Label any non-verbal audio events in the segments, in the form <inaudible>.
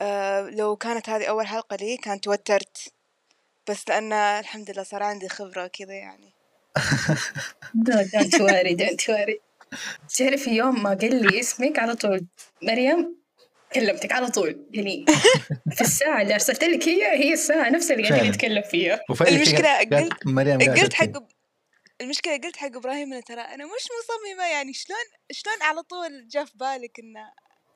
آه لو كانت هذه أول حلقة لي كانت توترت بس لأن الحمد لله صار عندي خبرة كذا يعني don't worry don't worry تعرفي يوم ما قال لي اسمك على طول مريم كلمتك على طول يعني في الساعة اللي أرسلت لك هي هي الساعة نفسها اللي قاعدين. نتكلم فيها المشكلة قلت- مريم قلت. حق المشكلة قلت حق إبراهيم إنه ترى أنا مش مصممة يعني شلون شلون على طول جاء في بالك إنه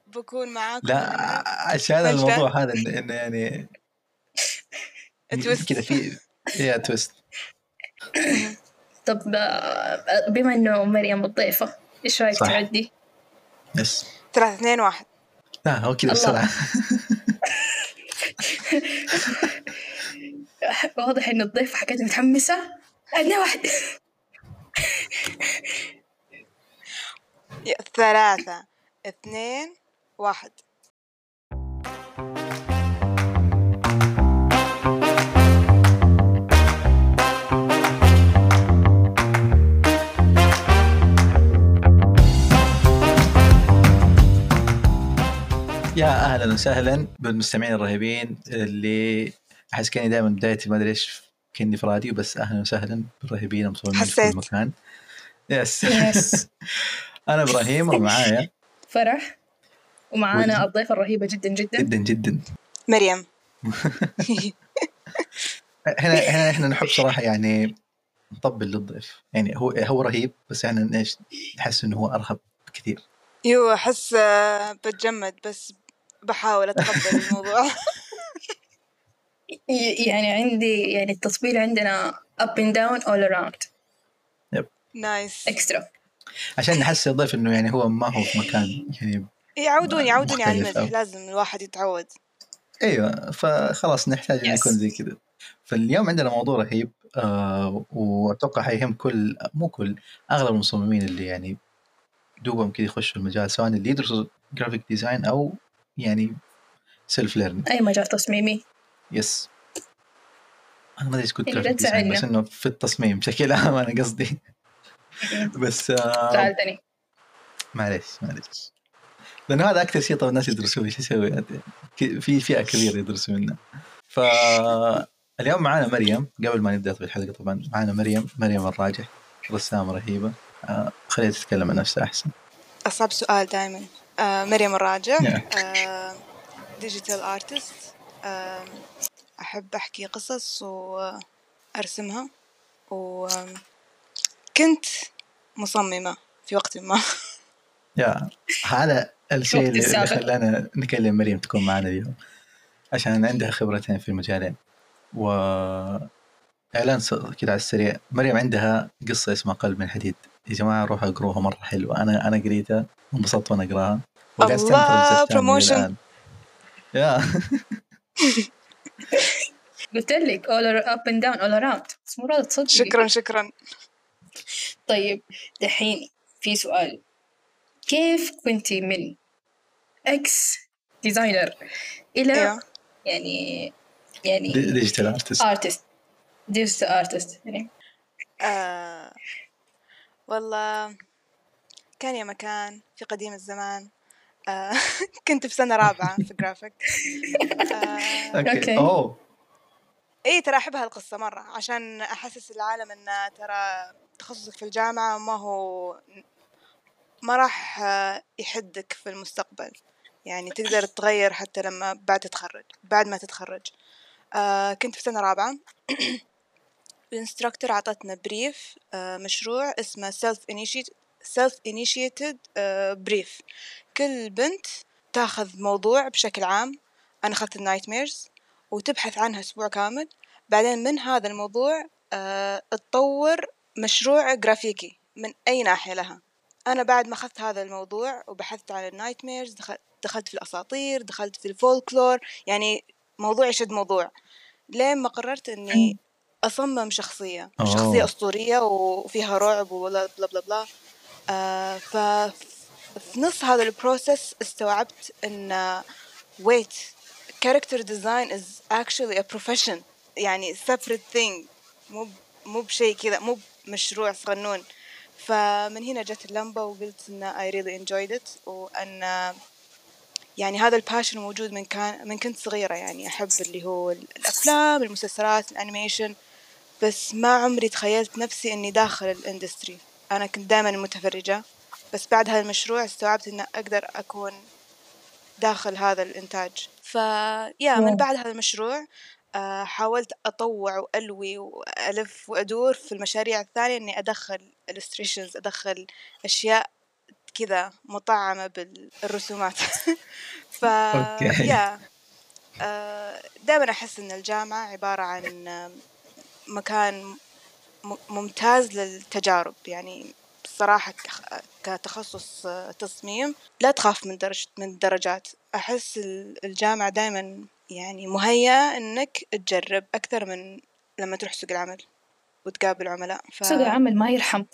بكون معاكم لا وإنه عشان. الموضوع هذا إنه إنه يعني twist. كذا في يا twist <coughs> طب آه، بما إنه مريم الضيفة إيش رأيك صح. تعدي؟ yes ثلاثة اثنين واحد لا هو كذا الله. بسرعة <laughs> واضح إن الضيفة حكت متحمسة عندنا واحد يا- ثلاثة اثنين واحد. يا أهلا وسهلا بالمستمعين الرهيبين اللي أحس كأني دائما بدايتي ما أدري إيش كأني في راديو بس أهلا وسهلا بالرهيبين المصورين في حسيت. كل مكان. yes. yes. <laughs> أنا إبراهيم ومعايا فرح. ومعانا. الضيفة الرهيبة جدا جدا. جدا جدا. مريم. <laughs> هنا هنا إحنا نحب صراحة يعني نطبل للضيف. يعني هو هو رهيب بس إحنا إيش نحس إنه هو أرهب كثير. يو أحس آه، بتجمد بس بحاول أتقبل الموضوع. <laughs> يعني عندي يعني التطبيل عندنا up and down all around. نايس extra. عشان نحس الضيف إنه يعني هو ما هو في مكان. يعني يعودون يعودون على المزح لازم الواحد يتعود. أيوه فخلاص نحتاج أن Yes. يكون زي كذا. فاليوم عندنا موضوع رهيب آه وأتوقع حيهم كل مو كل أغلب المصممين اللي يعني دوبهم كذا يخشوا المجال سواء اللي يدرسوا graphic design أو يعني self learning أي مجال تصميمي. yes أنا ما أدري إيش كنت جرافيك لا design بس. إنه في التصميم بشكل عام أنا قصدي. <laughs> بس آه معليش معليش. لأنه هذا أكثر شيء طبعا الناس يدرسوه إيش يسوي؟ في فئة كبيرة يدرسوا منه فاليوم معانا مريم قبل ما نبدأ في الحلقة طبعا معانا مريم مريم الراجح رسامة رهيبة. آه، خليها تتكلم عن نفسها أحسن. أصعب سؤال دائما آه مريم الراجح. آه digital artist آه أحب أحكي قصص وأرسمها. وكنت مصممة في وقت ما. يا هذا الشيء اللي. خلانا نكلم مريم تكون معنا اليوم عشان عندها خبرتين في المجالين. و إعلان كذا على السريع. مريم عندها قصة اسمها قلب من حديد. يا جماعة روحوا اقروها مرة حلوة. أنا أنا قريتها وانبسطت وأنا أقراها. الله،. الآن. يا. <laughs> قلت لك all up and down all around. بس مو راضي تصدقي. شكرا شكرا. طيب دحين في سؤال. كيف كنتي من إكس designer إلى إيوه. يعني يعني digital artist artist digital artist يعني. آه والله كان يا مكان في قديم الزمان. آه <laughs> كنت في سنة رابعة في جرافيك آه. أوه. إي ترى أحب هالقصة مرة عشان أحسس العالم ان ترى تخصصك في الجامعة ما هو ما راح آه، يحدك في المستقبل. يعني تقدر تغير حتى لما بعد تتخرج بعد ما تتخرج. آه كنت في سنة رابعة. ال instructor عطتنا brief آه مشروع اسمه self initiated self initiated آه brief كل بنت تاخذ موضوع بشكل عام. أنا أخذت ال nightmares وتبحث عنها أسبوع كامل. بعدين من هذا الموضوع آه تطور مشروع جرافيكي من أي ناحية لها. أنا بعد ما أخذت هذا الموضوع وبحثت عن ال nightmares دخلت في الأساطير دخلت في الفولكلور يعني موضوع يشد موضوع. لين ما قررت إني أصمم شخصية أوه. شخصية أسطورية وفيها رعب ولا blah blah blah. آه ف في نص هذا ال process استوعبت إن wait character design is actually a profession. يعني separate thing مو مو بشيء كذا مو مشروع صغنون. فمن هنا جت اللمبة وقلت إن I really enjoyed it وأن يعني هذا ال passion موجود من كان من كنت صغيرة يعني أحب اللي هو الأفلام المسلسلات ال animation. بس ما عمري تخيلت نفسي إني داخل ال industry. أنا كنت دائما متفرجة. بس بعد هذا المشروع استوعبت إن أقدر أكون داخل هذا الإنتاج. فيا من بعد هذا المشروع حاولت أطوع وألوي وألف وأدور في المشاريع الثانية إني أدخل illustrations أدخل أشياء كذا مطعمة بالرسومات. <laughs> ف يا آه، دائما أحس إن الجامعة عبارة عن مكان ممتاز للتجارب يعني بصراحة كتخصص تصميم لا تخاف من درجة من الدرجات. أحس الجامعة دائما يعني مهيأ إنك تجرب أكثر من لما تروح سوق العمل وتقابل عملاء. ف... سوق العمل ما يرحم.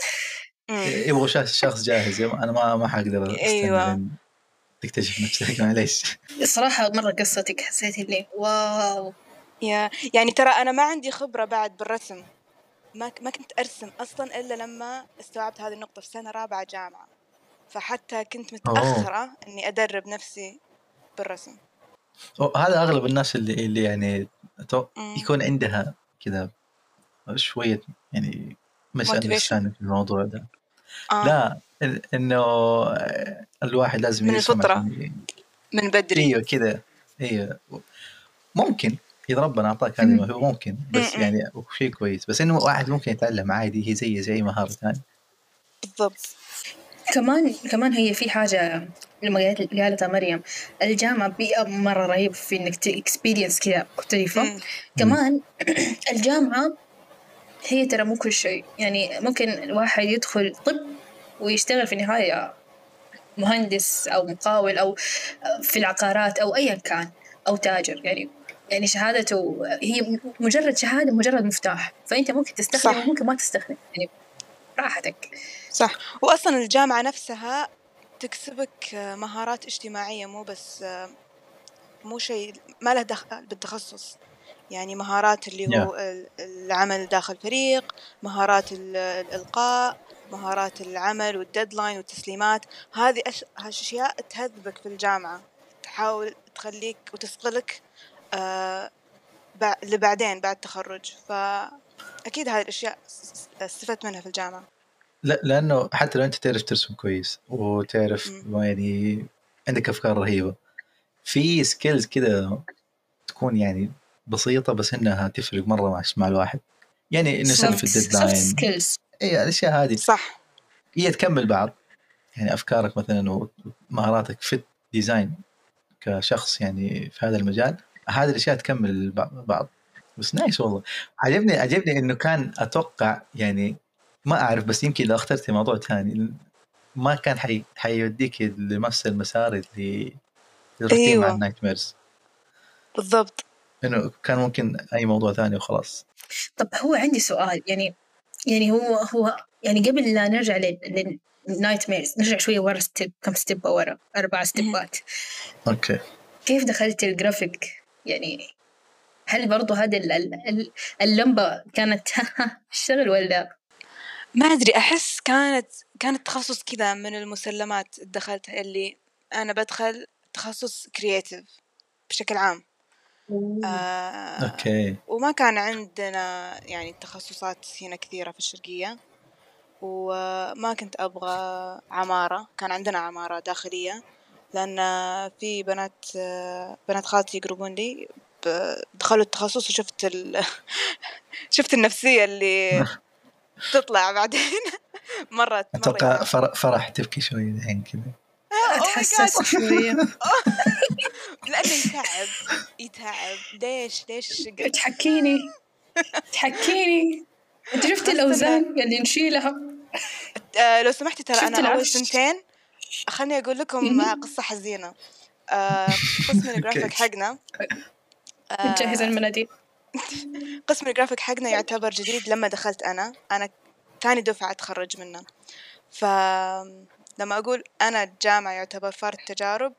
يبغى شخص جاهز. أنا ما ما حقدر أيوه. تكتشف نفسك. <laughs> معليش. الصراحة مرة قصتك حسيت اللي واو. يا يعني ترى أنا ما عندي خبرة بعد بالرسم. ما ما كنت أرسم أصلا إلا لما استوعبت هذه النقطة في سنة رابعة جامعة. فحتى كنت متأخرة أوه. إني أدرب نفسي بالرسم. هذا أغلب الناس اللي اللي يعني يكون عندها كذا شوية يعني مسألة في الموضوع ده. آه. لا إنه الواحد لازم من الفطرة. من بدري. أيوه كذا. أيوه. ممكن. اذا ربنا أعطاك هذه الموهبه ممكن بس يعني شيء كويس. بس إنه واحد ممكن يتعلم عادي هي زي زي مهاره ثانية بالضبط. كمان كمان هي في حاجة لما قالتها مريم الجامعة بيئة مرة رهيبة في إنك اكسبيرينس كذا مختلفة. كمان <clears throat> الجامعة هي ترى مو كل شيء. يعني ممكن الواحد يدخل طب ويشتغل في النهاية مهندس أو مقاول أو في العقارات أو أيا كان أو تاجر. يعني يعني شهادته هي مجرد شهادة مجرد مفتاح. فأنت ممكن تستخدم صح. وممكن ما تستخدم يعني راحتك. صح. وأصلا الجامعة نفسها تكسبك مهارات اجتماعية مو بس مو شيء ما له دخل بالتخصص. يعني مهارات اللي هو. العمل داخل فريق مهارات الإلقاء مهارات العمل والديدلاين والتسليمات. هذه أشياء تهذبك في الجامعة. تحاول تخليك وتصقلك آه لبعدين بعد التخرج. فأكيد هذه الأشياء استفدت منها في الجامعة. لا لأنه حتى لو أنت تعرف ترسم كويس وتعرف ما يعني عندك أفكار رهيبة في skills كذا تكون يعني بسيطة بس إنها تفرق مرة مع مع الواحد. يعني إنه في ال deadline skills اي الأشياء هذه. صح. هي تكمل بعض. يعني أفكارك مثلا ومهاراتك في ال design كشخص يعني في هذا المجال هذه الأشياء تكمل بعض. بس nice والله. عجبني عجبني إنه كان أتوقع يعني ما أعرف بس يمكن لو اخترتي موضوع ثاني ما كان حي... حيوديك لنفس المسار اللي أيوة. مع ال nightmares بالضبط. إنه كان ممكن أي موضوع ثاني وخلاص. طب هو عندي سؤال يعني يعني هو هو يعني قبل لا نرجع لل nightmares نرجع شوية ورا step كم step ورا؟ أربع step ات. okay. كيف دخلت الجرافيك يعني هل برضو هذه اللمبة كانت <laughs> اشتغل ولا ما أدري أحس كانت كانت تخصص كذا من المسلمات دخلت اللي أنا بدخل تخصص creative بشكل عام. آه أوكي. وما كان عندنا يعني تخصصات هنا كثيرة في الشرقية. وما كنت أبغى عمارة كان عندنا عمارة داخلية. لأن في بنات بنات خالتي يقربون لي. دخلوا التخصص وشفت ال... <laughs> شفت النفسية اللي <laughs> تطلع بعدين. <laughs> مرة أتوقع فرح تبكي شوي الحين كذا. اتحسس شوية لأنه يتعب يتعب. ليش ليش تحكيني. تحكيني. أنت شفتي الأوزان اللي نشيلها؟ آه لو سمحتي ترى أنا أول سنتين خلني أقول لكم قصة حزينة. آه قسم <laughs> الجرافيك حقنا نجهز المناديل. قسم الجرافيك حقنا يعتبر جديد لما دخلت أنا. أنا ثاني دفعة أتخرج منه. ف لما أقول أنا الجامعة يعتبر فار تجارب.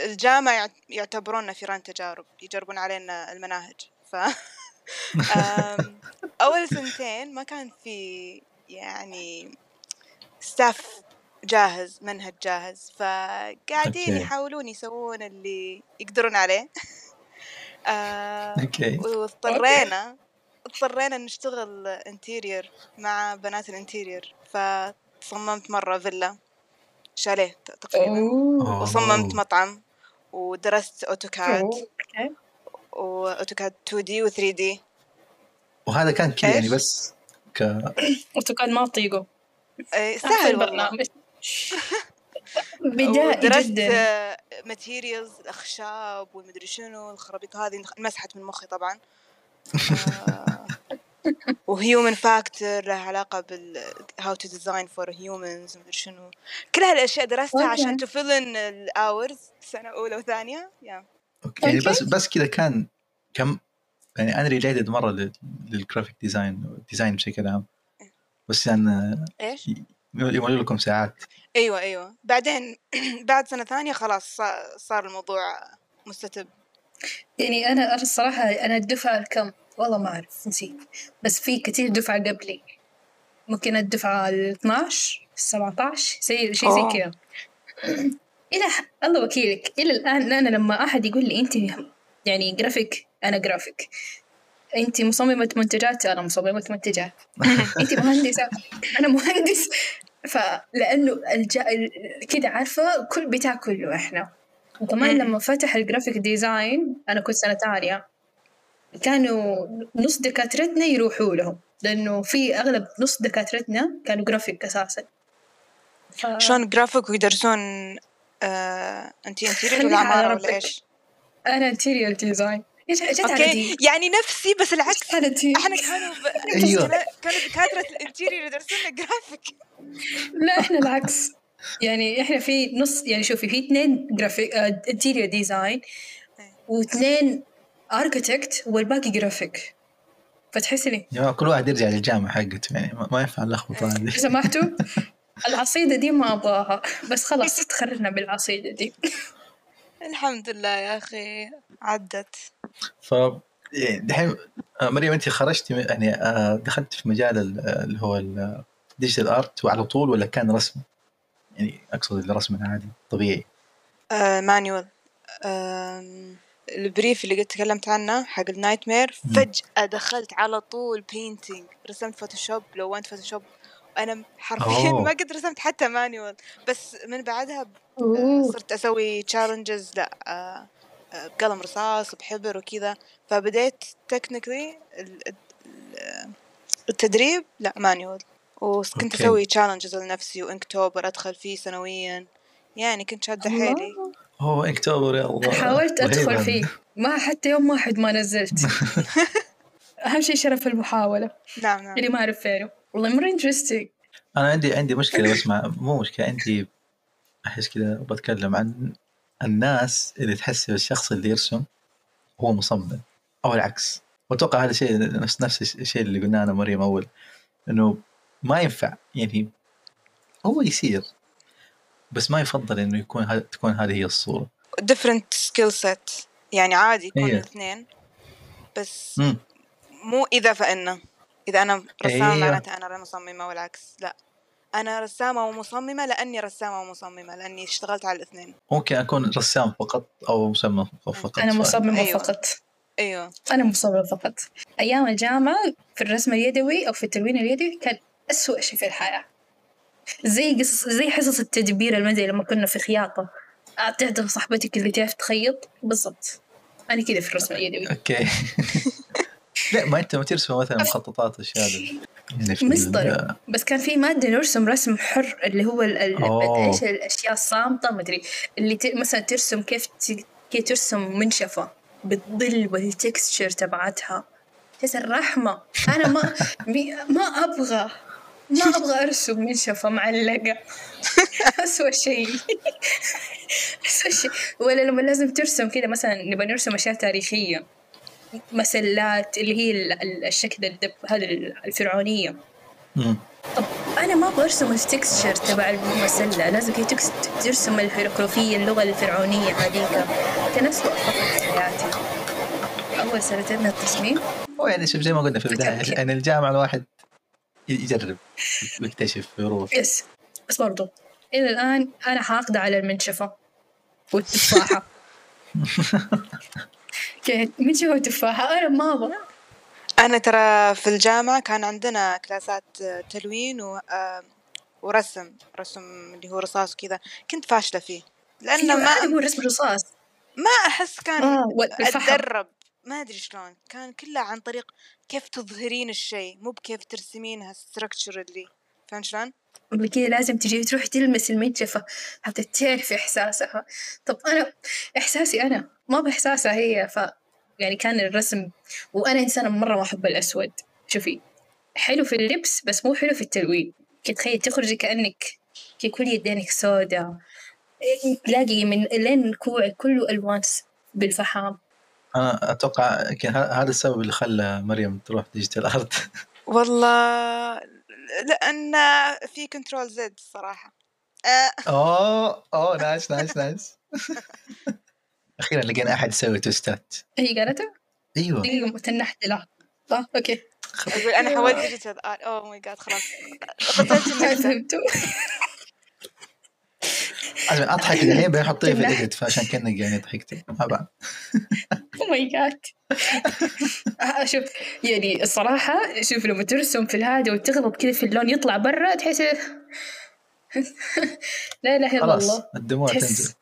الجامعة يعتبروننا فيران تجارب يجربون علينا المناهج. ف <laughs> أول سنتين ما كان في يعني staff جاهز منهج جاهز. فقاعدين. يحاولون يسوون اللي يقدرون عليه. <laughs> آه okay. واضطرينا اضطرينا نشتغل interior مع بنات ال interior فصممت مرة فيلا. شاليه تقريبا. وصممت مطعم. ودرست AutoCAD. Okay. و AutoCAD 2D و 3D وهذا كان كذا يعني؟ بس ك AutoCAD ما اطيقه إيه، سهل والله. بدائي جدا. materials الأخشاب والمدري شنو الخرابيط هذه مسحت من مخي طبعا. <laughs> و human factor له علاقة بال how to design for humans مدري شنو. كل هالأشياء درستها okay. عشان ت fill in ال hours سنة أولى وثانية. يا okay يعني. بس بس كذا كان كم يعني أنا related مرة لل- لل graphic design design بشكل عام. بس يعني إيش؟ يملوا لكم ساعات. أيوه أيوه. بعدين <clears throat> بعد سنة ثانية خلاص صا- صار الموضوع مستتب. يعني أنا أنا الصراحة أنا الدفعة الكم والله ما أعرف نسيت. بس في كثير دفعة قبلي. ممكن الدفعة ال 12 17 زي شيء زي. كذا. <clears throat> إلى ح- الله وكيلك. إلى الآن أنا لما أحد يقول لي أنت يعني جرافيك أنا جرافيك انت مصممة منتجات أنا مصممة منتجات <laughs> انت مهندسة. أنا مهندس. فلانه الج... ال- كده عارفة كل بتاع كله إحنا. وكمان. لما فتح ال graphic design أنا كنت سنة ثانية كانوا نص دكاترتنا يروحوا لهم. لأنه في أغلب نص دكاترتنا كانوا جرافيك أساسا. ف... شلون جرافيك ويدرسون آه انتي interior ولا ربك. ولا إيش؟ أنا interior design جت okay؟ يعني نفسي بس العكس. إحنا كانوا ب... أيوة. كانوا دكاترة ال interior يدرسون جرافيك لا إحنا العكس. يعني إحنا في نص يعني شوفي في اثنين graphic interior design واثنين architect والباقي جرافيك فتحسي لي؟ يا كل واحد يرجع للجامعة حقته يعني ما- ما ينفع اللخبطه هذه. سمحتوا العصيدة دي ما أبغاها. بس خلاص تخرجنا بالعصيدة دي. الحمد لله يا أخي عدت ف يعني دحين آه، مريم انت خرجتي يعني آه، دخلت في مجال ال- اللي هو ال digital art وعلى طول ولا كان رسم؟ يعني أقصد الرسم العادي طبيعي آه manual ال brief اللي قد تكلمت عنه حق ال nightmare. فجأة دخلت على طول painting رسمت Photoshop لونت Photoshop أنا حرفيا. ما قد رسمت حتى manual بس من بعدها oh. صرت أسوي challenges لأ آه، آه، بقلم رصاص بحبر وكذا. فبديت technically التدريب لأ manual وكنت okay. أسوي challenges لنفسي و Inktober أدخل فيه سنويا. يعني كنت شادة حيلي. الله. Oh Inktober يا الله. حاولت أدخل هذا. فيه. ما حتى يوم واحد ما نزلت. <laughs> أهم شيء شرف المحاولة. نعم نعم. اللي ما أعرف فينه. والله مرة interesting أنا عندي عندي مشكلة بس مع مو مشكلة عندي أحس كذا بتكلم عن الناس اللي تحسب الشخص اللي يرسم هو مصمم أو العكس. وأتوقع هذا الشيء نفس نفس الشيء اللي قلناه أنا مريم أول إنه ما ينفع يعني هو يصير بس ما يفضل إنه يكون هذا تكون هذه هي الصورة. Different skill set. يعني عادي يكون أيوة. الاثنين بس امم مو إذا فإنه. إذا أنا رسامة أيوة. معناته أنا مصممة والعكس لا. أنا رسامة ومصممة لأني رسامة ومصممة لأني اشتغلت على الاثنين. ممكن أكون رسام فقط أو مصمم فقط أنا مصممة أيوة. فقط. أيوة. أنا مصممة فقط. أيام الجامعة في الرسم اليدوي أو في التلوين اليدوي كان أسوأ شيء في الحياة. زي قصص زي حصص التدبير المنزلي لما كنا في خياطة. تعرف صاحبتك اللي تعرف تخيط؟ بالضبط. أنا كذا في الرسم اليدوي. أوكي. <laughs> لا ما أنت ما ترسم مثلا مخططات اشياء <laughs> مسطرة. بس كان في مادة نرسم رسم حر اللي هو ال- ال- أوه. إيش الأشياء الصامتة ما أدري. اللي ت... مثلا ترسم كيف ت... كيف ترسم منشفة بالظل والتكستشر تبعتها. تحس الرحمة أنا ما. <laughs> ما أبغى. ما أبغى أرسم منشفة معلقة. <laughs> اسوء شيء. <laughs> اسوء شيء. ولا لما لازم ترسم كذا مثلا نبغى نرسم أشياء تاريخية. مسلات اللي هي ال- ال- الشكل الدب هذا الفرعونية. مم. طب أنا ما أبغى أرسم التكستشر تبع المسلة. لازم هي ترسم الهيروغليفية اللغة الفرعونية هذيك. كان اسوء فتره في حياتي. أول سنتين من التصميم. هو يعني شوف زي ما قلنا في البداية. يعني الجامعة الواحد يجرب ويكتشف ويروح يس. بس برضو إلى الآن أنا حاقدة على المنشفة. والتفاحة. <laughs> كانت منشفة وتفاحة أنا ما أبغى. أنا ترى في الجامعة كان عندنا كلاسات آه، تلوين و... آه، ورسم رسم اللي هو رصاص كذا كنت فاشلة فيه. لأنه أيوة، ما هو رسم رصاص ما أحس كان آه أتدرب. ما أدري شلون. كان كله عن طريق كيف تظهرين الشيء مو بكيف ترسمينها structurally. فهمت شلون؟ كذا لازم تجي تروح تلمس المنشفة حتى تعرف إحساسها. طب أنا إحساسي أنا ما بإحساسها هي ف يعني كان الرسم وأنا إنسانة مرة ما أحب الأسود. شوفي حلو في اللبس بس مو حلو في التلوين. كي تخيل تخرجي كأنك كي كل يدينك سودا تلاقي من لين كوعك كله ألوان بالفحام أنا أتوقع يمكن ه- هذا السبب اللي خلى مريم تروح digital art. <laughs> والله لأن في control Z الصراحة. آه oh oh nice nice nice أخيرا لقينا أحد يسوي توستات. هي قالتها أيوه. دقيقة تنحت لها. آه okay. أقول أنا حولت digital art oh my God خلاص. <laughs> قتلت عشان <laughs> أضحك الحين بعدين احطيه في. ال edit فعشان كانك يعني ضحكتي مع بعض Oh my God شوف يعني الصراحة شوف لما ترسم في الهذا وتغلط كذا في اللون يطلع برا تحس <laughs> لا إله إلا خلاص الله. الدموع تنزل.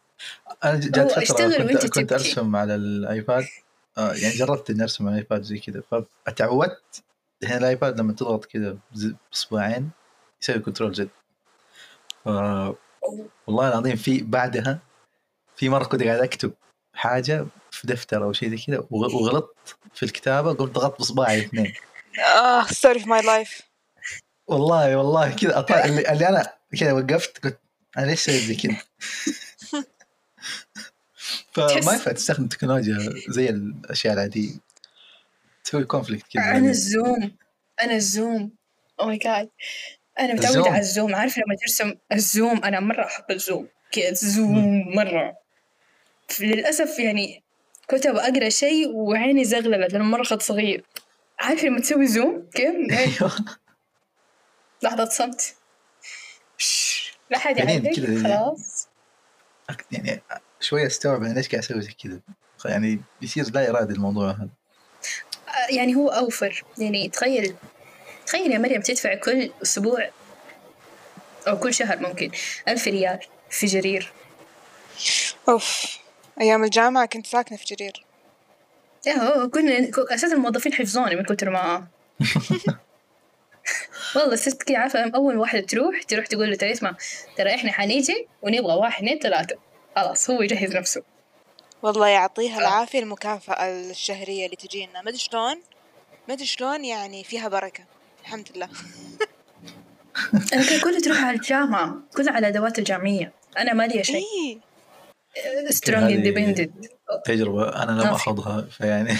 أنا جات فترة كنت, كنت. أرسم على ال iPad. آه يعني جربت إني أرسم على ال iPad زي كذا. فتعودت الحين ال iPad لما تضغط كذا باصبعين يسوي control Z والله العظيم في بعدها في مرة كنت قاعد أكتب حاجة في دفتر أو شيء زي كذا وغ- وغلطت في الكتابة قمت ضغطت باصبعي الاثنين آه story في my life والله والله كذا أطلع <laughs> اللي, اللي أنا كذا وقفت قلت أنا ليش سويت زي كذا؟ <laughs> فما ينفع تستخدم تكنولوجيا زي الأشياء العادية. تسوي conflict كذا أنا ال zoom أنا ال zoom. Oh my God أنا متعودة ال zoom. على ال zoom عارف لما ترسم ال zoom أنا مرة أحب ال zoom كذا zoom مرة. للأسف يعني كنت أبغى أقرأ شيء وعيني زغللت لأنه مرة خط صغير. عارف لما تسوي زوم؟ كيف؟ <laughs> أيوه لحظة صمت لا حد يعرفك؟ كذا- خلاص. يعني شوية استوعب أنا ليش قاعد أسوي زي كذا. يعني بيصير لا ارادي الموضوع هذا. يعني هو أوفر. يعني تخيل تخيل يا مريم تدفع كل أسبوع أو كل شهر ممكن ألف ريال في جرير. أوف أيام الجامعة كنت ساكنة في جرير. هو كنا أساسا الموظفين حفظوني من كتر ما. <laughs> والله صرت كذا عارفة أول واحدة تروح تروح تقول له ترى اسمع ترى إحنا حنيجي ونبغى واحد اثنين ثلاثة. خلاص هو يجهز نفسه. والله يعطيها العافية المكافأة الشهرية اللي تجينا. ما أدري شلون ما أدري شلون يعني فيها بركة. الحمد لله. <laughs> أنا كان كله تروح على الجامعة كله على الأدوات الجامعية. أنا ما لي شيء. إيه. Strong هذه- independent تجربة أنا لم في. اخوضها فيعني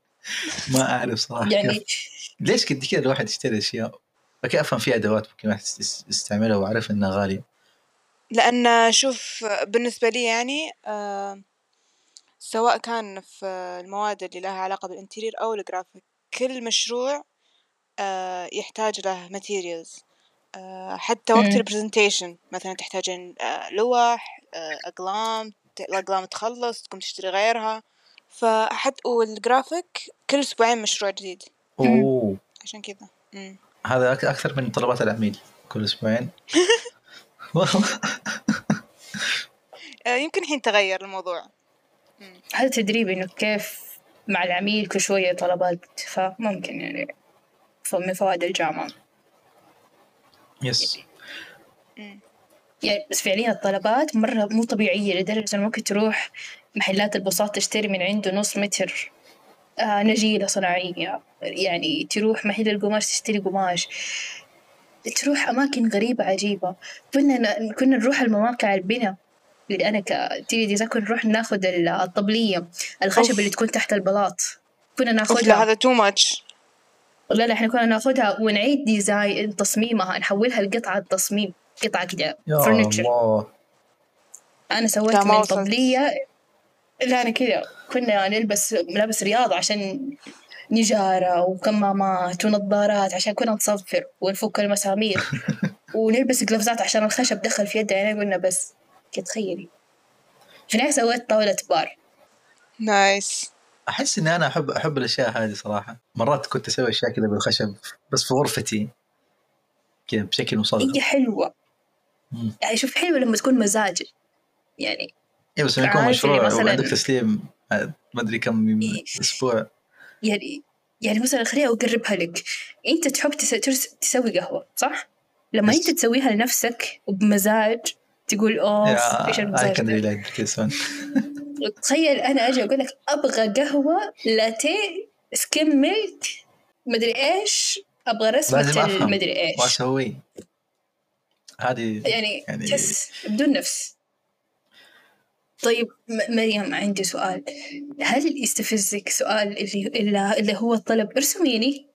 <laughs> ما أعرف صراحة. يعني كيف ليش كنت كذا الواحد يشتري أشياء؟ Okay أفهم في أدوات ممكن الواحد يست- يستعملها وأعرف إنها غالية. لأن شوف بالنسبة لي يعني آه سواء كان في المواد اللي لها علاقة بال interior أو الجرافيك كل مشروع آه يحتاج له materials. آه حتى وقت. ال presentation مثلا تحتاجين آه لوح أقلام ت- الأقلام تخلص تقوم تشتري غيرها. فحتى والجرافيك كل أسبوعين مشروع جديد. أوه. عشان كذا. مم. هذا أك- أكثر من طلبات العميل كل أسبوعين. والله <laughs> يمكن الحين تغير الموضوع. مم. هذا تدريب إنه كيف مع العميل كل شوية طلبات فممكن يعني من فوائد الجامعة. يس. يعني بس فعليا الطلبات مرة مو طبيعية لدرجة إنه ممكن تروح محلات البساط تشتري من عنده نص متر آه نجيلة صناعية. يعني تروح محل القماش تشتري قماش. تروح أماكن غريبة عجيبة. كنا كنا نروح المواقع البنا اللي أنا كنت design كنا نروح ناخذ ال- الطبلية الخشب أوف. اللي تكون تحت البلاط. كنا لا ناخذها هذا too much لا لا إحنا كنا نأخذها ونعيد design تصميمها نحولها لقطعة تصميم قطعة كده يا furniture أنا سويت من. طبلية. لا أنا كذا كنا نلبس ملابس رياضة عشان نجارة وكمامات ونظارات عشان كنا نصفر ونفك المسامير. <laughs> ونلبس gloveزات عشان الخشب دخل في يدها يعني قلنا بس تخيلي. في النهاية سويت طاولة بار. nice أحس إني أنا احب أحب الأشياء هذه صراحة. مرات كنت أسوي أشياء كذا بالخشب بس في غرفتي كذا بشكل مصغر هي حلوة. مم. يعني شوف حلوة لما تكون مزاج. يعني اي بس لما يكون مشروع مثلاً- وعندك تسليم ما أدري كم. أسبوع. يعني يعني مثلا خليني أقربها لك. أنت تحب تس... تسوي قهوة صح؟ لما. أنت تسويها لنفسك وبمزاج تقول أوف إيش اي المزاج <laughs> تخيل أنا أجي أقول لك أبغى قهوة لاتيه skim milk مدري لازم رسمة أفهم. المدري إيش. واسوي هذه يعني يعني- تحس بدون نفس. طيب مريم عندي سؤال. هل يستفزك سؤال اللي اللي, اللي هو الطلب؟ ارسميني.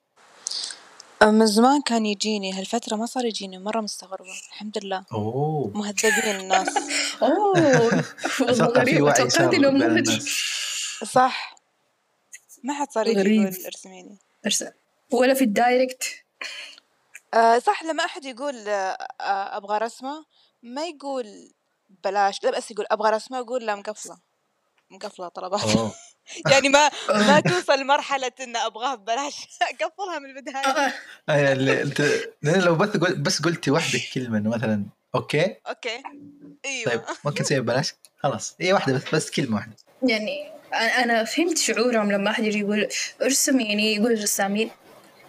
من زمان كان يجيني هالفترة ما صار يجيني مرة مستغربة الحمد لله. أوه. مهذبين الناس. <laughs> أوه. <laughs> والله أتوقع في غريب وعي صار صح. ما حد صار يجي ارسميني. أرسم. ولا في الدايركت. آه صح لما أحد يقول آه أبغى رسمة ما يقول بلاش لا بس يقول أبغى رسمة أقول لا مقفلة. مقفلة طلبات. يعني ما <laughs> ما توصل لمرحلة إن أبغاها ببلاش. <laughs> أقفلها من البداية. آه، أي اللي أنت لو بس قل- بس قلتي واحدة كلمة إنه مثلا okay? okay. أيوة. طيب ممكن تسوي ببلاش؟ خلاص. هي واحدة بس بس كلمة واحدة. يعني أنا أنا فهمت شعورهم لما أحد يجي يقول ارسم يعني يقول الرسامين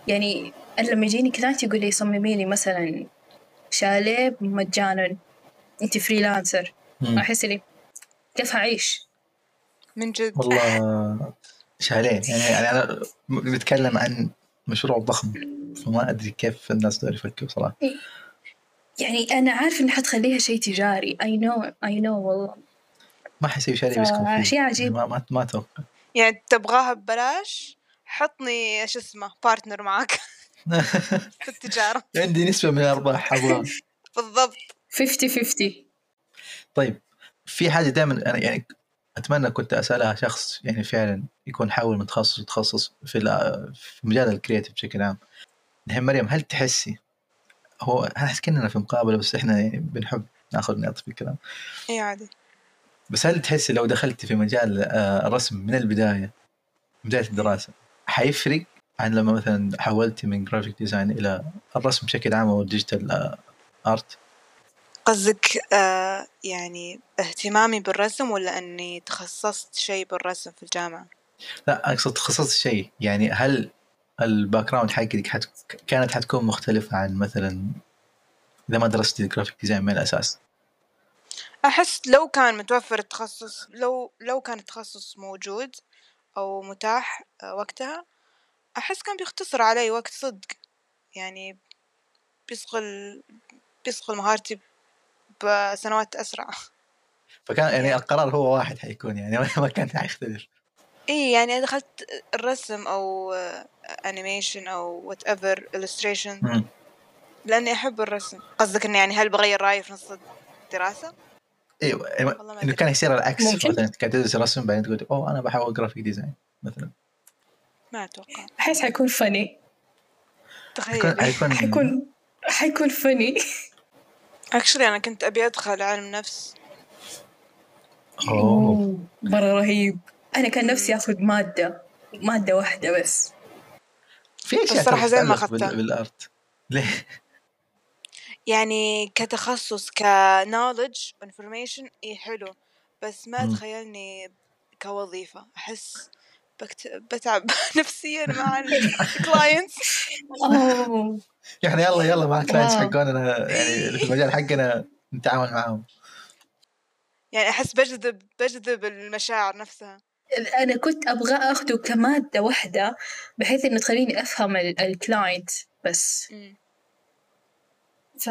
يعني أنا لما يجيني client يقول لي صممي لي مثلا شاليه مجانا. أنت freelancer. أحس لي كيف هعيش؟ من جد. والله <laughs> شهرين يعني, يعني أنا بتكلم عن مشروع ضخم فما أدري كيف الناس دول يفكروا صراحة. يعني أنا عارف إن حتخليها شيء تجاري. I know I know والله. ما حيسوي شيء بيسكن فيه. فشيء عجيب. ما ما, ما أتوقع. يعني تبغاها ببلاش حطني شو اسمه partner معك <laughs> في التجارة. عندي نسبة من الأرباح <laughs> بالضبط. 50 50 طيب في حاجة دائما أنا يعني أتمنى كنت أسألها شخص يعني فعلا يكون حاول من تخصص لتخصص في في مجال ال creative بشكل عام. الحين مريم هل تحسي هو أحس كأننا في مقابلة بس إحنا يعني بنحب نأخذ نعطي في الكلام. إي عادي. بس هل تحسي لو دخلتي في مجال آه، الرسم من البداية بداية الدراسة حيفرق عن لما مثلا حولتي من graphic design إلى الرسم بشكل عام أو ال digital آه، art قصدك آه يعني اهتمامي بالرسم ولا إني تخصصت شيء بالرسم في الجامعة؟ لا أقصد تخصصت شيء. يعني هل ال background حقك حت... كانت حتكون مختلفة عن مثلا إذا ما درستي graphic design من الأساس؟ أحس لو كان متوفر التخصص لو لو كان التخصص موجود أو متاح آه، وقتها أحس كان بيختصر علي وقت صدق. يعني بيصقل بيصقل مهارتي بسنوات أسرع. فكان يعني القرار هو واحد حيكون يعني <laughs> ما كان حيختلف. اي يعني دخلت الرسم أو animation أو whatever illustration مم. لأني أحب الرسم. قصدك اني يعني هل بغير رأيي في نص الدراسة؟ أيوه إنه. كان يصير العكس ممكن. مثلا قاعد تدرس رسم بعدين تقول أوه أنا بحاول graphic design مثلا. ما أتوقع. أحس حيكون فني تخيل حيكون حيكون حيكون فني actually أنا كنت أبي أدخل علم نفس. أوه. مرة رهيب. أنا كان نفسي آخذ مادة مادة واحدة بس. في أشياء الصراحة زين ما أخذتها. بال art. ليه؟ يعني كتخصص knowledge information اي حلو. بس ما. تخيلني كوظيفة. أحس بكت... بتعب <laughs> نفسيا مع ال clients <laughs> أوه يعني يلا يلا مع clients wow. حقونا يعني في المجال حقنا نتعاون معاهم. يعني أحس بجذب بجذب المشاعر نفسها. أنا كنت أبغى أخده كمادة واحدة بحيث إنه تخليني أفهم ال- ال client بس. ف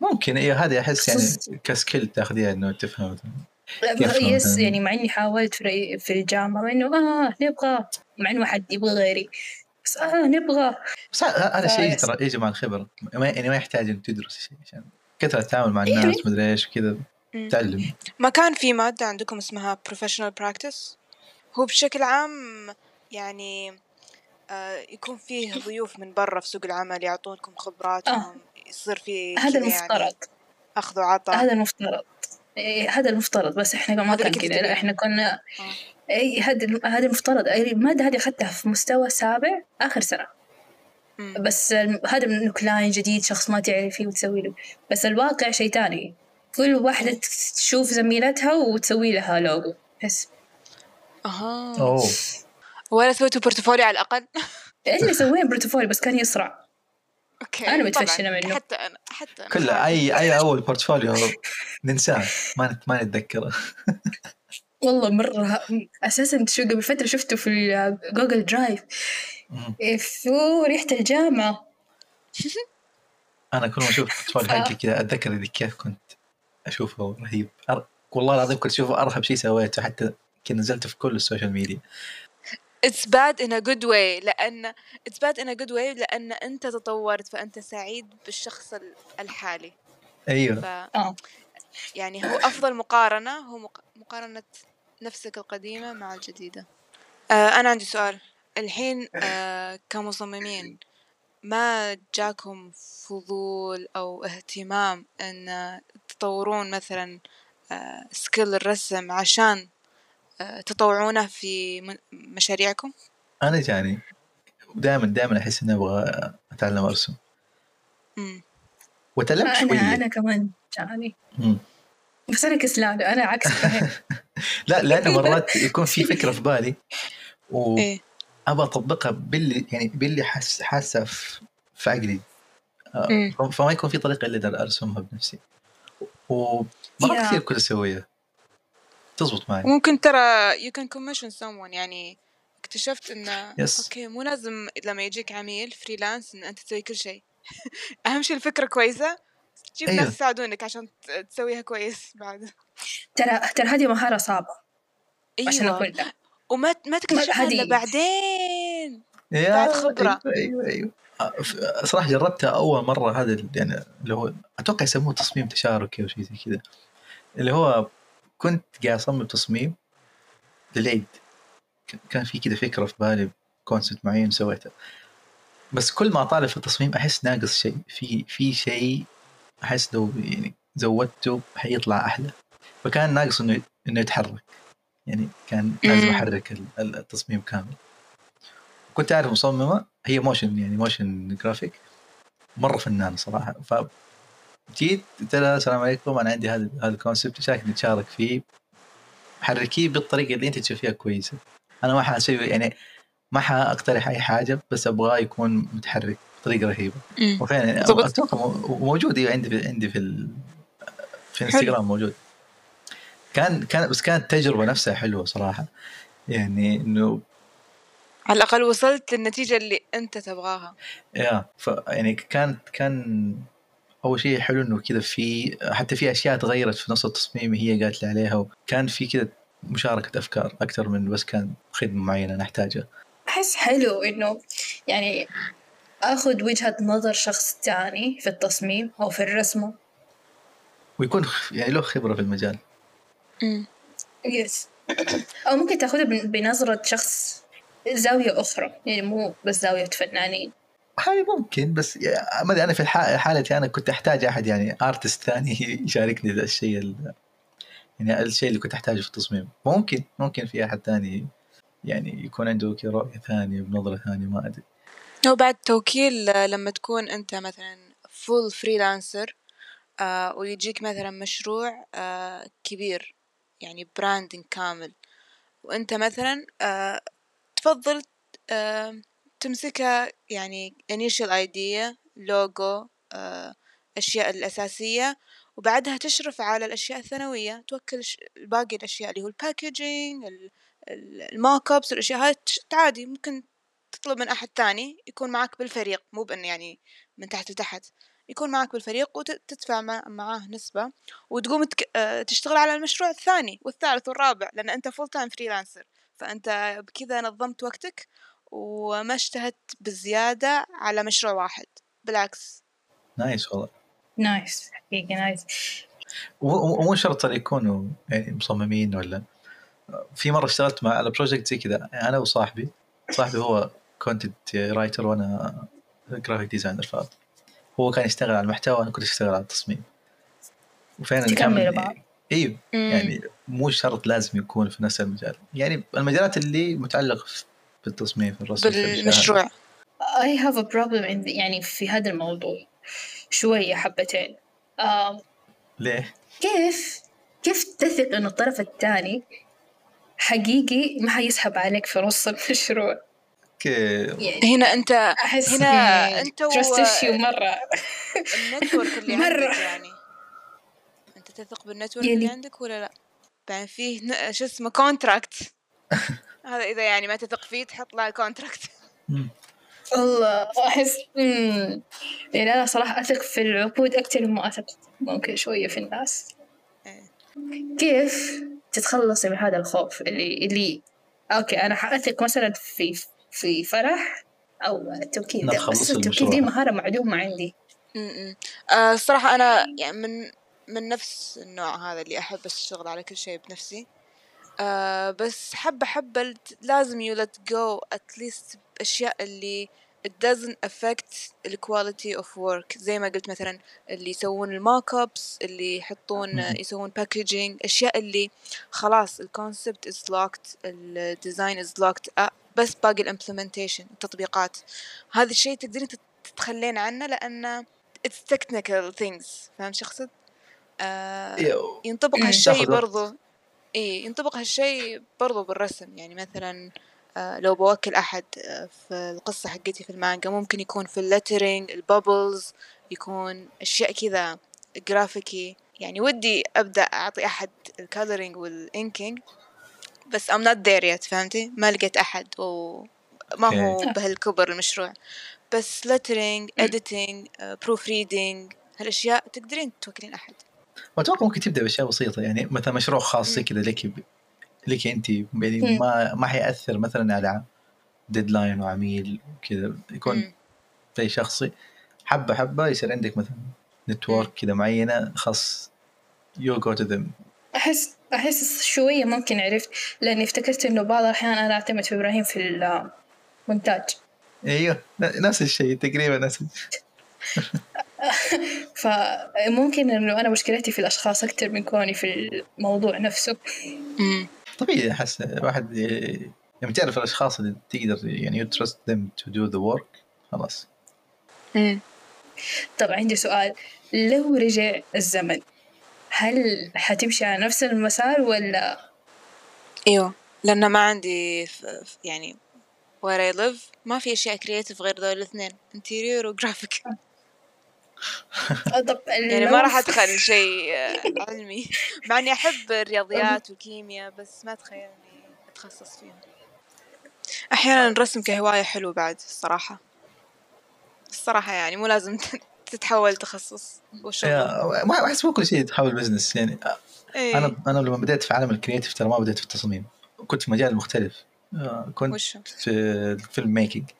ممكن أيوه هذه أحس يعني ك skill تاخذيها إنه تفهم. yes? يعني مع إني حاولت في في الجامعة إنه آه نبغى مع إنه حد يبغى غيري. بس آه نبغى. بس هذا آه، شيء. ترى يجي مع الخبره ما يعني ما يحتاج إنك تدرس شيء عشان كثرة التعامل مع إيه. الناس مدري إيش كذا. مم. تعلم. ما كان في مادة عندكم اسمها professional practice هو بشكل عام يعني آه، يكون فيه ضيوف من برا في سوق العمل يعطونكم خبراتهم يصير في هذا كذا المفترض. يعني أخذ وعطاء. هذا المفترض. إيه هذا المفترض بس إحنا ما كان كذا لا. إحنا كنا آه. اي هذا هذا المفترض. أي المادة هذه أخذتها في مستوى سابع آخر سنة. مم. بس هذا من client جديد شخص ما تعرفيه وتسوي له. بس الواقع شيء تاني كل واحدة تشوف زميلتها وتسوي لها لوجو بس. أها. أوه. <laughs> ولا سويتوا portfolio على الأقل؟ اللي سوينا portfolio بس كان يسرع. okay أنا متفشلة طبعاً. منه. حتى أنا حتى أنا كله أي أي أول portfolio ننساه ما نت- ما نتذكره <laughs> والله مرة أساسا شو قبل فترة شفته في جوجل درايف. فو ريحة الجامعة أنا كل ما أشوف portfolio. <laughs> حقي كذا أتذكر إذا كيف كنت أشوفه رهيب أر... والله العظيم كنت أشوفه أرهب شيء سويته حتى كنت نزلته في كل ال social media It's bad in a good way لأن It's bad in a good way لأن أنت تطورت فأنت سعيد بالشخص ال- الحالي. أيوه. ف آه. يعني هو أفضل مقارنة هو مق... مقارنة نفسك القديمة مع الجديدة. آه. أنا عندي سؤال. الحين آه <laughs> كمصممين ما جاكم فضول أو اهتمام أن تطورون مثلا آه سكيل الرسم عشان آه تطوعونه في مشاريعكم؟ أنا جاني دائما دائما أحس إني أبغى أتعلم أرسم مم. وتعلمت أنا شوية أنا كمان جاني مم. بس أنا كسلانة أنا عكس <laughs> لا لأنه <laughs> مرات يكون في فكرة في بالي وابغى <laughs> إيه أطبقها باللي يعني باللي حاس حاسة في في عقلي آه،. ف- فما يكون في طريقة إلا أرسمها بنفسي ومرات. كثير كنت أسويها تزبط معي. ممكن ترى you can commission someone يعني اكتشفت انه Yes. okay مو لازم لما يجيك عميل freelance إن أنت تسوي كل شيء. <laughs> أهم شيء الفكرة كويسة. تجيب أيوه. ناس يساعدونك عشان تسويها كويس بعد. ترى ترى هذه مهارة صعبة. عشان أيوه. أقول ده وما ما تكتشفها إلا بعدين. يا بعد خبرة. أيوه أيوه ف- صراحة جربتها أول مرة هذا يعني اللي هو أتوقع يسموه تصميم تشاركي أو شيء زي كذا. اللي هو كنت قاعد أصمم تصميم للعيد. كان في كذا فكرة في بالي كونسبت معين سويته. بس كل ما أطالع في التصميم أحس ناقص شيء. في في شيء أحس لو يعني زودته حيطلع أحلى. فكان ناقص إنه إنه يتحرك. يعني كان لازم. أحرك ال- ال- التصميم كامل. كنت أعرف مصممة هي motion يعني motion graphic مرة فنانة صراحة. ف جيت قلت لها السلام عليكم أنا عندي هذا هذا ال concept شايف نتشارك فيه. حركيه بالطريقة اللي أنت تشوفيها كويسة. أنا ما حأسوي يعني ما حأقترح أي حاجة بس أبغاه يكون متحرك بطريقة رهيبة. وفعلا يعني. أتوقع مو- موجود أيوة عندي في عندي في ال... في الانستغرام موجود. كان كان بس كانت التجربه نفسها حلوة صراحة. يعني إنه على الأقل وصلت للنتيجة اللي أنت تبغاها. يا ف يعني كانت كان أول شيء حلو إنه كذا في حتى في أشياء تغيرت في نص التصميم هي قالت لي عليها وكان في كذا مشاركة أفكار أكثر من بس كان خدمة معينة نحتاجها. أحس حلو إنه يعني آخذ وجهة نظر شخص تاني في التصميم أو في الرسمة ويكون يعني له خبرة في المجال. yes أو ممكن تأخذها بن- بنظرة شخص زاوية أخرى يعني مو بس زاوية فنانين. هاي ممكن بس ما أدري أنا في حالتي أنا كنت أحتاج أحد يعني artist ثاني <laughs> يشاركني ذا الشيء ال- يعني الشيء اللي كنت أحتاجه في التصميم. ممكن ممكن في أحد ثاني يعني يكون عنده كذا رؤية ثانية بنظرة ثانية ما أدري. هو بعد توكيل آه، لما تكون أنت مثلا full freelancer ويجيك مثلا مشروع آه، كبير يعني branding كامل وأنت مثلا آه، تفضل آه، تمسكها يعني initial idea logo آه، أشياء الأساسية وبعدها تشرف على الأشياء الثانوية توكل باقي الأشياء اللي هو ال packaging ال mock-ups الأشياء هاي عادي ممكن تطلب من أحد تاني يكون معك بالفريق مو بأن يعني من تحت لتحت يكون معك بالفريق وتدفع معاه نسبة وتقوم. آه، تشتغل على المشروع الثاني والثالث والرابع لأن أنت full-time freelancer فأنت بكذا نظمت وقتك وما اجتهدت بزيادة على مشروع واحد بالعكس. nice والله. nice حقيقي nice. ومو شرط أن يكونوا يعني مصممين ولا. في مرة اشتغلت مع على project زي كذا يعني أنا وصاحبي صاحبي هو content writer وأنا graphic designer ف هو كان يشتغل على المحتوى أنا كنت أشتغل على التصميم. وفعلا تكملوا بعض. كان أيوه. يعني مو شرط لازم يكون في نفس المجال. يعني المجالات اللي متعلقة في- بالتصميم في الرسم بالمشروع. I have a problem in the, يعني في هذا الموضوع شوية حبتين. آم، ليه؟ كيف كيف تثق إنه الطرف الثاني حقيقي ما حيسحب عليك في نص <laughs> المشروع؟ كيف يعني هنا انت أحس هنا أنت و- مرة. ال network اللي مرة. عندك يعني. أنت تثق بال network يعني- اللي عندك ولا لا؟ بعدين فيه ن- شو اسمه contract <laughs> هذا إذا يعني ما تثق فيه تحط له contract. والله أحس مم. يعني أنا صراحة أثق في العقود أكثر مما أثق ممكن شوية في الناس إيه. كيف تتخلصي من هذا الخوف اللي اللي okay أنا حأثق مثلا في في فرح أو التوكيد بس التوكيد دي المشروع. مهارة معدومة عندي م-م. آه الصراحة أنا يعني من من نفس النوع هذا اللي أحب أشتغل على كل شيء بنفسي آه بس حبة حبة لازم you let go at least بأشياء اللي it doesn't affect the quality of work زي ما قلت مثلا اللي يسوون ال mock-ups اللي يحطون. يسوون packaging أشياء اللي خلاص ال concept is locked ال design is locked آه بس باقي ال implementation التطبيقات هذا الشيء تقدرين تت- تتخلين عنه لأنه it's technical things فهمت شو أقصد؟ آه ينطبق. هالشيء. برضو إيه ينطبق هالشيء برضو بالرسم. يعني مثلا آه لو بوكل أحد آه في القصة حقتي في المانجا ممكن يكون في ال lettering ال bubbles يكون أشياء كذا جرافيكي يعني ودي أبدأ أعطي أحد ال coloring وال inking بس I'm not there yet فهمتي؟ ما لقيت أحد وما هو. بهالكبر المشروع. بس لترينج editing proofreading هالأشياء تقدرين توكلين أحد. وأتوقع ممكن تبدأ بأشياء بسيطة يعني مثلا مشروع خاص زي. كذا لك لك أنت يعني. ما ما حيأثر مثلا على deadline وعميل وكذا يكون. شيء شخصي حبة حبة يصير عندك مثلا network كذا معينة خاص you go to them أحس أحس شوية ممكن عرفت لأني افتكرت إنه بعض الأحيان أنا أعتمد في إبراهيم في المونتاج أيوه ن- نفس الشيء تقريبا نفس <laughs> <laughs> فممكن إنه أنا مشكلتي في الأشخاص أكثر من كوني في الموضوع نفسه مم. طبيعي أحس الواحد لما تعرف الأشخاص اللي تقدر يعني you trust them to do the work خلاص مم. طب عندي سؤال لو رجع الزمن هل حتمشي على نفس المسار ولا إيوه لأن ما عندي يعني where I live ما في أشياء creative غير ذول الاثنين interior و graphic طب يعني لو ما راح أدخل شيء آه، <laughs> علمي. مع إني أحب الرياضيات والكيمياء بس ما اتخيل اني أتخصص فيهم أحيانا الرسم كهواية حلو بعد الصراحة. الصراحة يعني مو لازم <laughs> تتحول تخصص وشغل. احس مو كل شيء تحول business يعني إيه. أنا أنا لما بديت في عالم ال creative ترى ما بديت في التصميم. كنت في مجال مختلف. آه، كنت وشو في ال filmmaking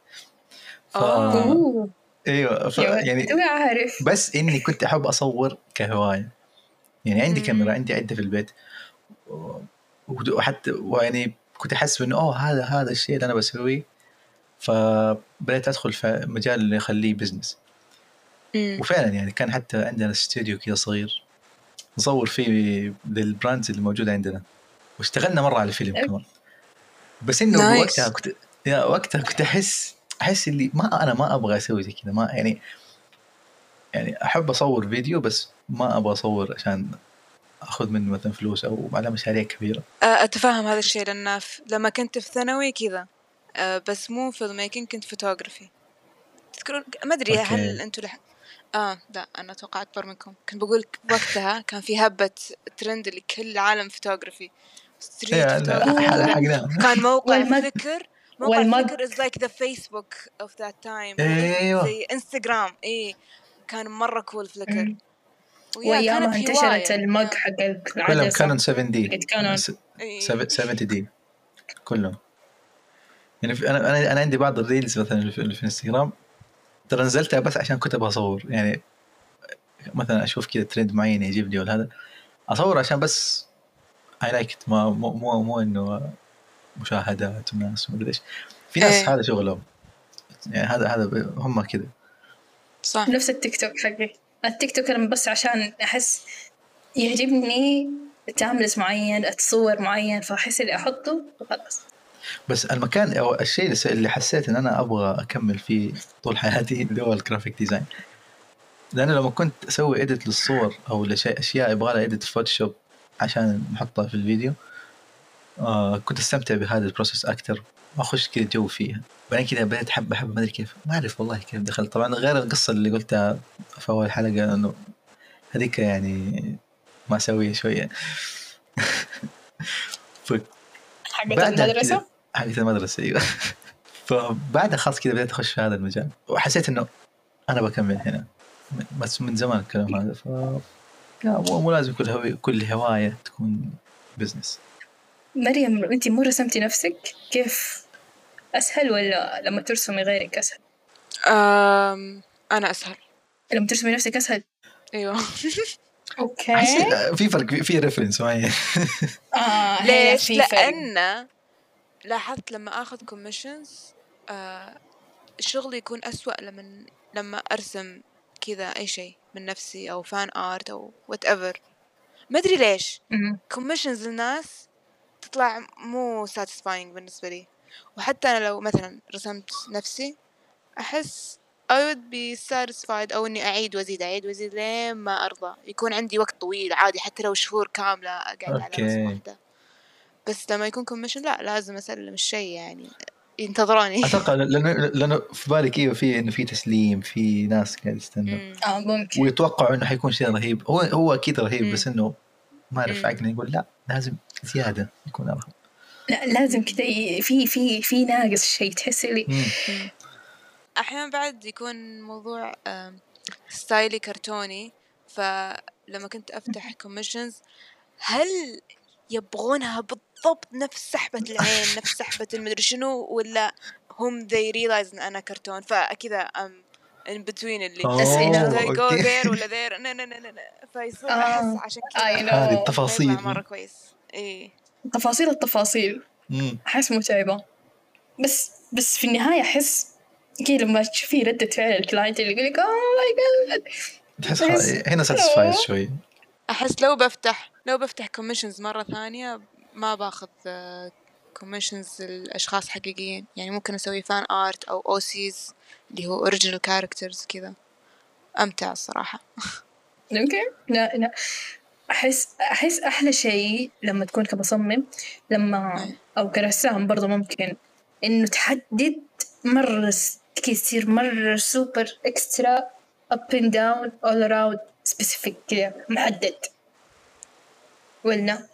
ف... آه. أوه. أيوه ف... يا يعني عارف بس إني كنت أحب أصور كهواية يعني عندي. كاميرا عندي عدة في البيت وحتى ويعني كنت أحس إنه أوه هذا هذا الشيء اللي أنا بسويه فبدأت أدخل في مجال اللي يخليه business. وفعلا يعني كان حتى عندنا استوديو كذا صغير نصور فيه لل brands اللي موجودة عندنا واشتغلنا مرة على فيلم okay. كمان بس إنه. وقتها كنت يا وقتها كنت أحس أحس اللي ما أنا ما أبغى أسوي زي كذا ما يعني يعني أحب أصور فيديو بس ما أبغى أصور عشان أخذ منه مثلا فلوس أو على مشاريع كبيرة. أتفهم هذا الشيء لأن ف- لما كنت في ثانوي كذا بس مو فيلم كنت فوتوغرافي تذكرون؟ ما أدري okay. هل أنتوا لح... آه لا أنا أتوقع أكبر منكم. كنت بقول وقتها كان في هبة ترند اللي كل العالم photography street photography كان موقع فليكر موقع والمج- فليكر is like the Facebook of that time أيوه. زي انستغرام إيه كان مرة cool فليكر كانت انتشرت. المج حق كلهم كانون 7D كانون. 70D كلهم. يعني في أنا أنا أنا عندي بعض ال reels مثلا اللي في, اللي في انستغرام ترى نزلتها بس عشان كنت أبغى أصور. يعني مثلا أشوف كذا ترند معين يعجبني ولا هذا. أصور عشان بس I like ما مو مو, مو إنه مشاهدات وناس ومدري إيش. في ناس إيه. هذا شغلهم. يعني هذا هذا هم كذا. صح. نفس التيك توك حقي. التيك توك أنا بس عشان أحس يعجبني timelapse معين اتصور معين فأحس اللي أحطه وخلاص. بس المكان أو الشيء اللي حسيت إن أنا أبغى أكمل فيه طول حياتي <laughs> اللي هو ال graphic design لأنه لما كنت أسوي edit للصور أو لشيء أشياء يبغى لها edit في فوتوشوب عشان نحطها في الفيديو آه كنت أستمتع بهذا ال process أكثر وأخش كذا جو فيها. بعدين كذا بديت احب أحب ما أدري كيف. ما أعرف والله كيف دخلت. طبعا غير القصة اللي قلتها في أول حلقة إنه هذيك يعني مأساوية شوية. <laughs> ف... حقت كده- حقت المدرسة؟ أيوه. <laughs> فبعدها خلاص كذا بديت أخش في هذا المجال. وحسيت إنه أنا بكمل هنا. بس من زمان الكلام هذا. ف لا مو لازم كل هوي كل هواية تكون بزنس مريم أنت مو رسمتي نفسك؟ كيف؟ أسهل ولا لما ترسمي غيرك أسهل؟ أم أنا أسهل. لما ترسمي نفسك أسهل؟ أيوه. <laughs> okay. حسيت في فرق في- reference معين <laughs> آه هي ليش؟ في فرق. لأن لاحظت لما آخذ commissions آه شغلي يكون أسوأ لما لما أرسم كذا أي شيء من نفسي أو fan art أو whatever ما أدري ليش. commissions للناس تطلع مو satisfying بالنسبة لي. وحتى أنا لو مثلا رسمت نفسي أحس I would be satisfied أو إني أعيد وأزيد أعيد وأزيد لين ما أرضى. يكون عندي وقت طويل عادي حتى لو شهور كاملة أقعد على. رسمة واحدة. بس لما يكون كوميشن لا لازم أسلم الشيء يعني. ينتظروني. <laughs> أتوقع لأنه لأنه في بالك أيوه في إنه في تسليم في ناس قاعد مم. آه ممكن. ويتوقعوا إنه حيكون شيء رهيب. هو هو أكيد رهيب مم. بس إنه ما. عقلي يقول لا لازم زيادة يكون ارهب لا لازم كذا في في في ناقص شيء تحس اللي مم. أحيانا بعد يكون موضوع style ي كرتوني فلما كنت أفتح commissions هل يبغونها بالضبط نفس سحبة العين <laughs> نفس سحبة المدري شنو ولا هم they realize إن أنا كرتون فكذا I'm in between اللي go okay. there ولا no no no no, no. فيصير آه. أحس عشان كذا. هذه التفاصيل مرة كويس إيه تفاصيل التفاصيل مم. أحس متعبة بس بس في النهاية أحس كذا لما تشوفي ردة فعل ال client اللي يقول لك اوه ماي god تحس هنا satisfies. شوي أحس لو بفتح لو بفتح commissions مرة ثانية ما باخذ commissions الأشخاص حقيقيين. يعني ممكن أسوي fan art أو OCs اللي هو original characters كذا. أمتع الصراحة. <laughs> يمكن لا لا. أحس أحس أحلى شيء لما تكون كمصمم لما. أو كرسام برضو ممكن إنه تحدد مرة تصير مرة super extra up and down all around specific كذا محدد. ولا؟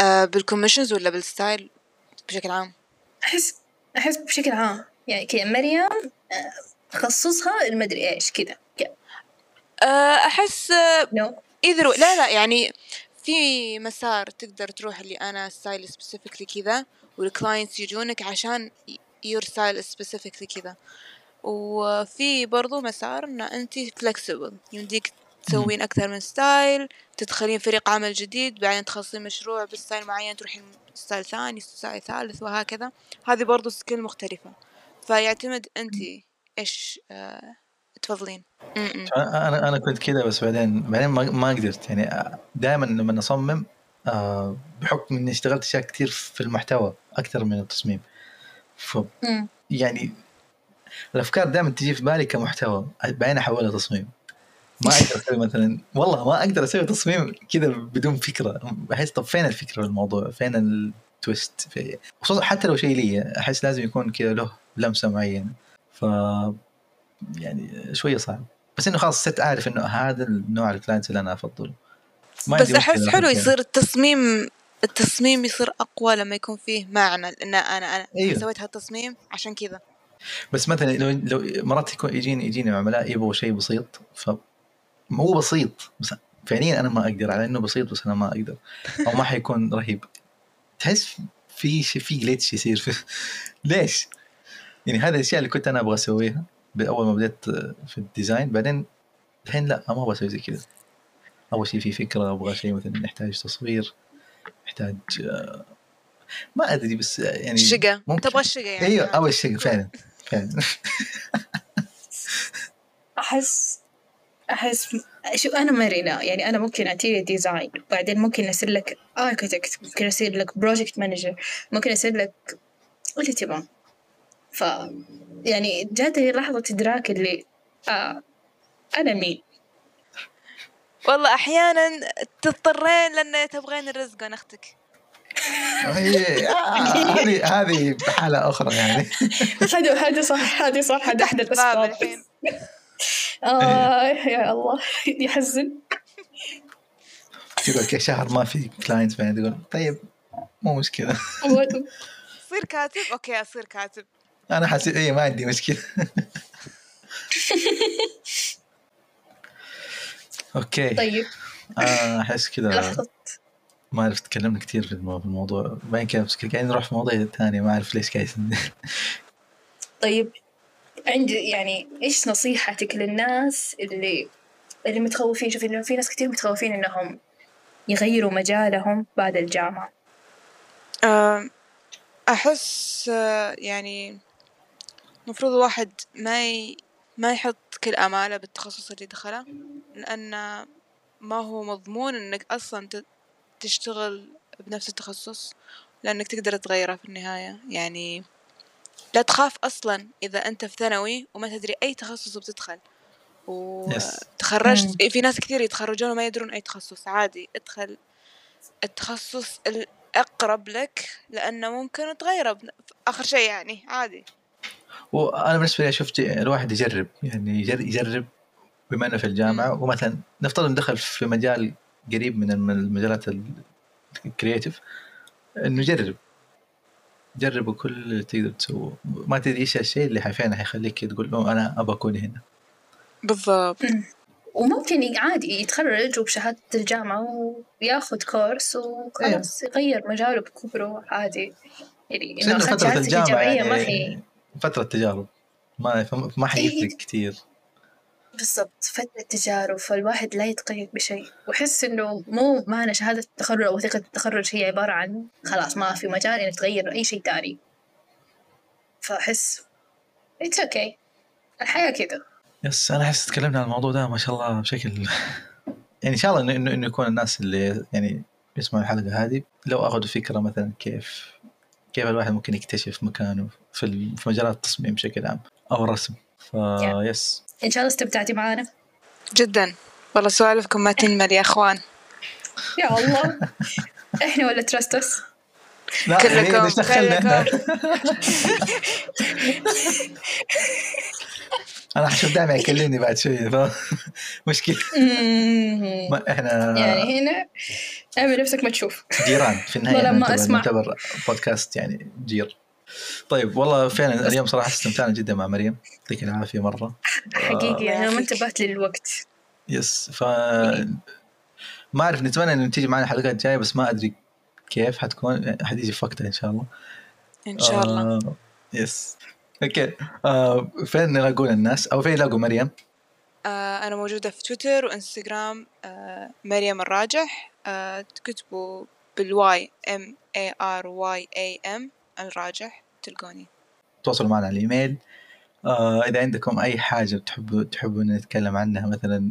آه بال commissions ولا بال style بشكل عام؟ أحس أحس بشكل عام. يعني كذا مريم آه، تخصصها المدري إيش كذا آه أحس no either لا لا يعني في مسار تقدر تروح اللي أنا style specifically كذا وال clients يجونك عشان your style specifically كذا. وفي برضو مسار إن انت flexible يمديك تسوين أكثر من style تدخلين فريق عمل جديد بعدين تخلصين مشروع ب style معين تروحين style ثاني style ثالث وهكذا. هذه برضو scale مختلفة. فيعتمد انت إيش آه تفضلين. م-م. أنا أنا كنت كذا بس بعدين بعدين ما, قدرت. يعني دائما لما اصمم آه، بحكم إني اشتغلت أشياء كثير في المحتوى أكثر من التصميم. ف. يعني الأفكار دائما تجي في بالي كمحتوى بعدين أحولها تصميم. ما أقدر أسوي مثلا والله ما أقدر أسوي تصميم كذا بدون فكرة. بحس طب فين الفكرة بالموضوع فين ال twist في خصوصا حتى لو شيء لي أحس لازم يكون كذا له لمسة معينة. ف يعني شوية صعب. بس إنه خلاص صرت أعرف إنه هذا النوع ال clients اللي أنا أفضله. ما بس أحس حلو أحط يصير التصميم التصميم يصير أقوى لما يكون فيه معنى. لأن أنا أنا أيوه. سويت هالتصميم عشان كذا. بس مثلا لو لو مرات يكون يجيني يجيني عملاء يبغوا شيء بسيط ف هو بسيط بس فعليا أنا ما أقدر على إنه بسيط بس أنا ما أقدر أو ما حيكون رهيب تحس في شيء في glitch يصير في <laughs> ليش؟ يعني هذه الأشياء اللي كنت أنا أبغى أسويها اول ما بديت في ال design بعدين الحين لا ما أبغى أسوي زي كذا أول شيء في فكرة أبغى شيء مثلا يحتاج تصوير يحتاج آه، ما أدري بس يعني شقة ممكن. تبغى الشقة يعني أيوه. أول شيء فعلا فعلا أحس أحس شو أنا مرنة يعني أنا ممكن أعطيه design وبعدين ممكن أصير لك architect ممكن أصير لك project manager ممكن أصير لك اللي تبغى. ف يعني جاتني لحظة إدراك اللي آه أنا مين. والله أحيانا تضطرين لأن تبغين الرزق من أختك. هذه هذه حالة أخرى يعني. <laughs> هذا هذا صح هذا صح هذا أحد باب الأسباب. آه يا الله <laughs> يحزن. تقول كل شهر ما في client بعدين تقول طيب مو مشكلة. صير كاتب؟ okay أصير كاتب. أنا حسيت إيه ما عندي مشكلة. <laughs> okay. طيب. آه، أحس كذا. ما عرفت تكلمنا كثير في المو- في الموضوع. باين كذا بس قاعدين نروح في مواضيع ثانية ما أعرف ليش قاعد طيب. عندي يعني إيش نصيحتك للناس اللي اللي متخوفين؟ شوف إنه في ناس كثير متخوفين إنهم يغيروا مجالهم بعد الجامعة. أحس آه، يعني المفروض الواحد ما ي... ما يحط كل آماله بالتخصص اللي دخله لأن ما هو مضمون إنك أصلا تشتغل بنفس التخصص لأنك تقدر تغيره في النهاية. يعني لا تخاف أصلا إذا أنت في ثانوي وما تدري أي تخصص بتدخل. Yes. وتخرجت في ناس كثير يتخرجون وما يدرون أي تخصص. عادي ادخل. التخصص الأقرب لك لأنه ممكن تغيره آخر شيء يعني عادي. وأنا بالنسبة لي أشوف ج- الواحد يجرب يعني يجر- يجرب بما أنه في الجامعة. ومثلا نفترض دخل في مجال قريب من الم- المجالات الكرياتيف إنه جرب جربوا كل اللي تقدر تسووه ما تدري إيش الشيء اللي فعلا حيخليك تقول له أنا ابى أكون هنا. بالضبط. وممكن عادي يتخرج وبشهادة الجامعة وياخذ كورس وخلاص يغير مجاله بكبره عادي. يعني إنه فترة الجامعة الجامعية ما يعني هي فترة تجارب. ما ما حيفرق كثير بالضبط فترة تجارب فالواحد لا يتقيد بشيء. وأحس إنه مو معنى شهادة التخرج أو وثيقة التخرج هي عبارة عن خلاص ما في مجال إنك تغير أي شيء تاني فأحس it's okay الحياة كذا. yes أنا أحس تكلمنا عن الموضوع ده ما شاء الله بشكل <laughs> يعني إن شاء الله انه انه إنه يكون الناس اللي يعني يسمعوا الحلقة هذه لو أخذوا فكرة مثلا كيف كيف الواحد ممكن يكتشف مكانه في ال- في مجالات التصميم بشكل عام أو الرسم. فيس إن شاء الله استمتعتي معانا. جدا. والله سوالفكم ما تنمل يا إخوان. يا الله. إحنا ولا ترستس لا كلكم- كلكم. أنا حشوف دائما يكلمني بعد شوية ف مشكلة. ما إحنا يعني هنا اعمل نفسك ما تشوف. جيران في النهاية ما. نعتبر بودكاست يعني جير. طيب والله فعلا اليوم صراحة استمتعنا جدا مع مريم يعطيك العافية مرة. حقيقي أنا ما يعافيك. انتبهت للوقت. yes ف ما أعرف نتمنى إنه تيجي معنا حلقات جاية بس ما أدري كيف حتكون حتيجي في وقتها إن شاء الله. إن شاء الله. آه يس. okay. آه فين يلاقون الناس؟ أو فين يلاقوا مريم؟ آه أنا موجودة في تويتر وإنستغرام آه مريم الراجح آه تكتبوا بال Y M A R Y A M الراجح تلقوني. تواصلوا معنا على الإيميل. آه إذا عندكم أي حاجة تحبوا تحبوا ان نتكلم عنها مثلا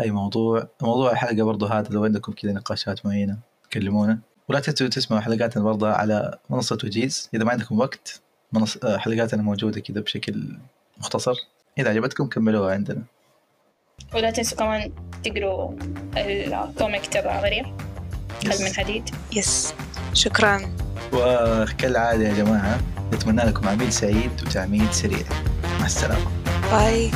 أي موضوع. موضوع الحلقة برضو هذا لو عندكم كذا نقاشات معينة كلمونا ولا تنسوا تسمعوا حلقاتنا برضه على منصة وجيز. إذا ما عندكم وقت منص... آه، حلقاتنا موجودة كذا بشكل مختصر. إذا عجبتكم كملوها عندنا. ولا تنسوا كمان تقروا ال comic تبع مريم قلب من حديد؟ yes. شكرا. وكالعادة يا جماعة نتمنى لكم عميل سعيد وتعميد سريع. مع السلامة. bye.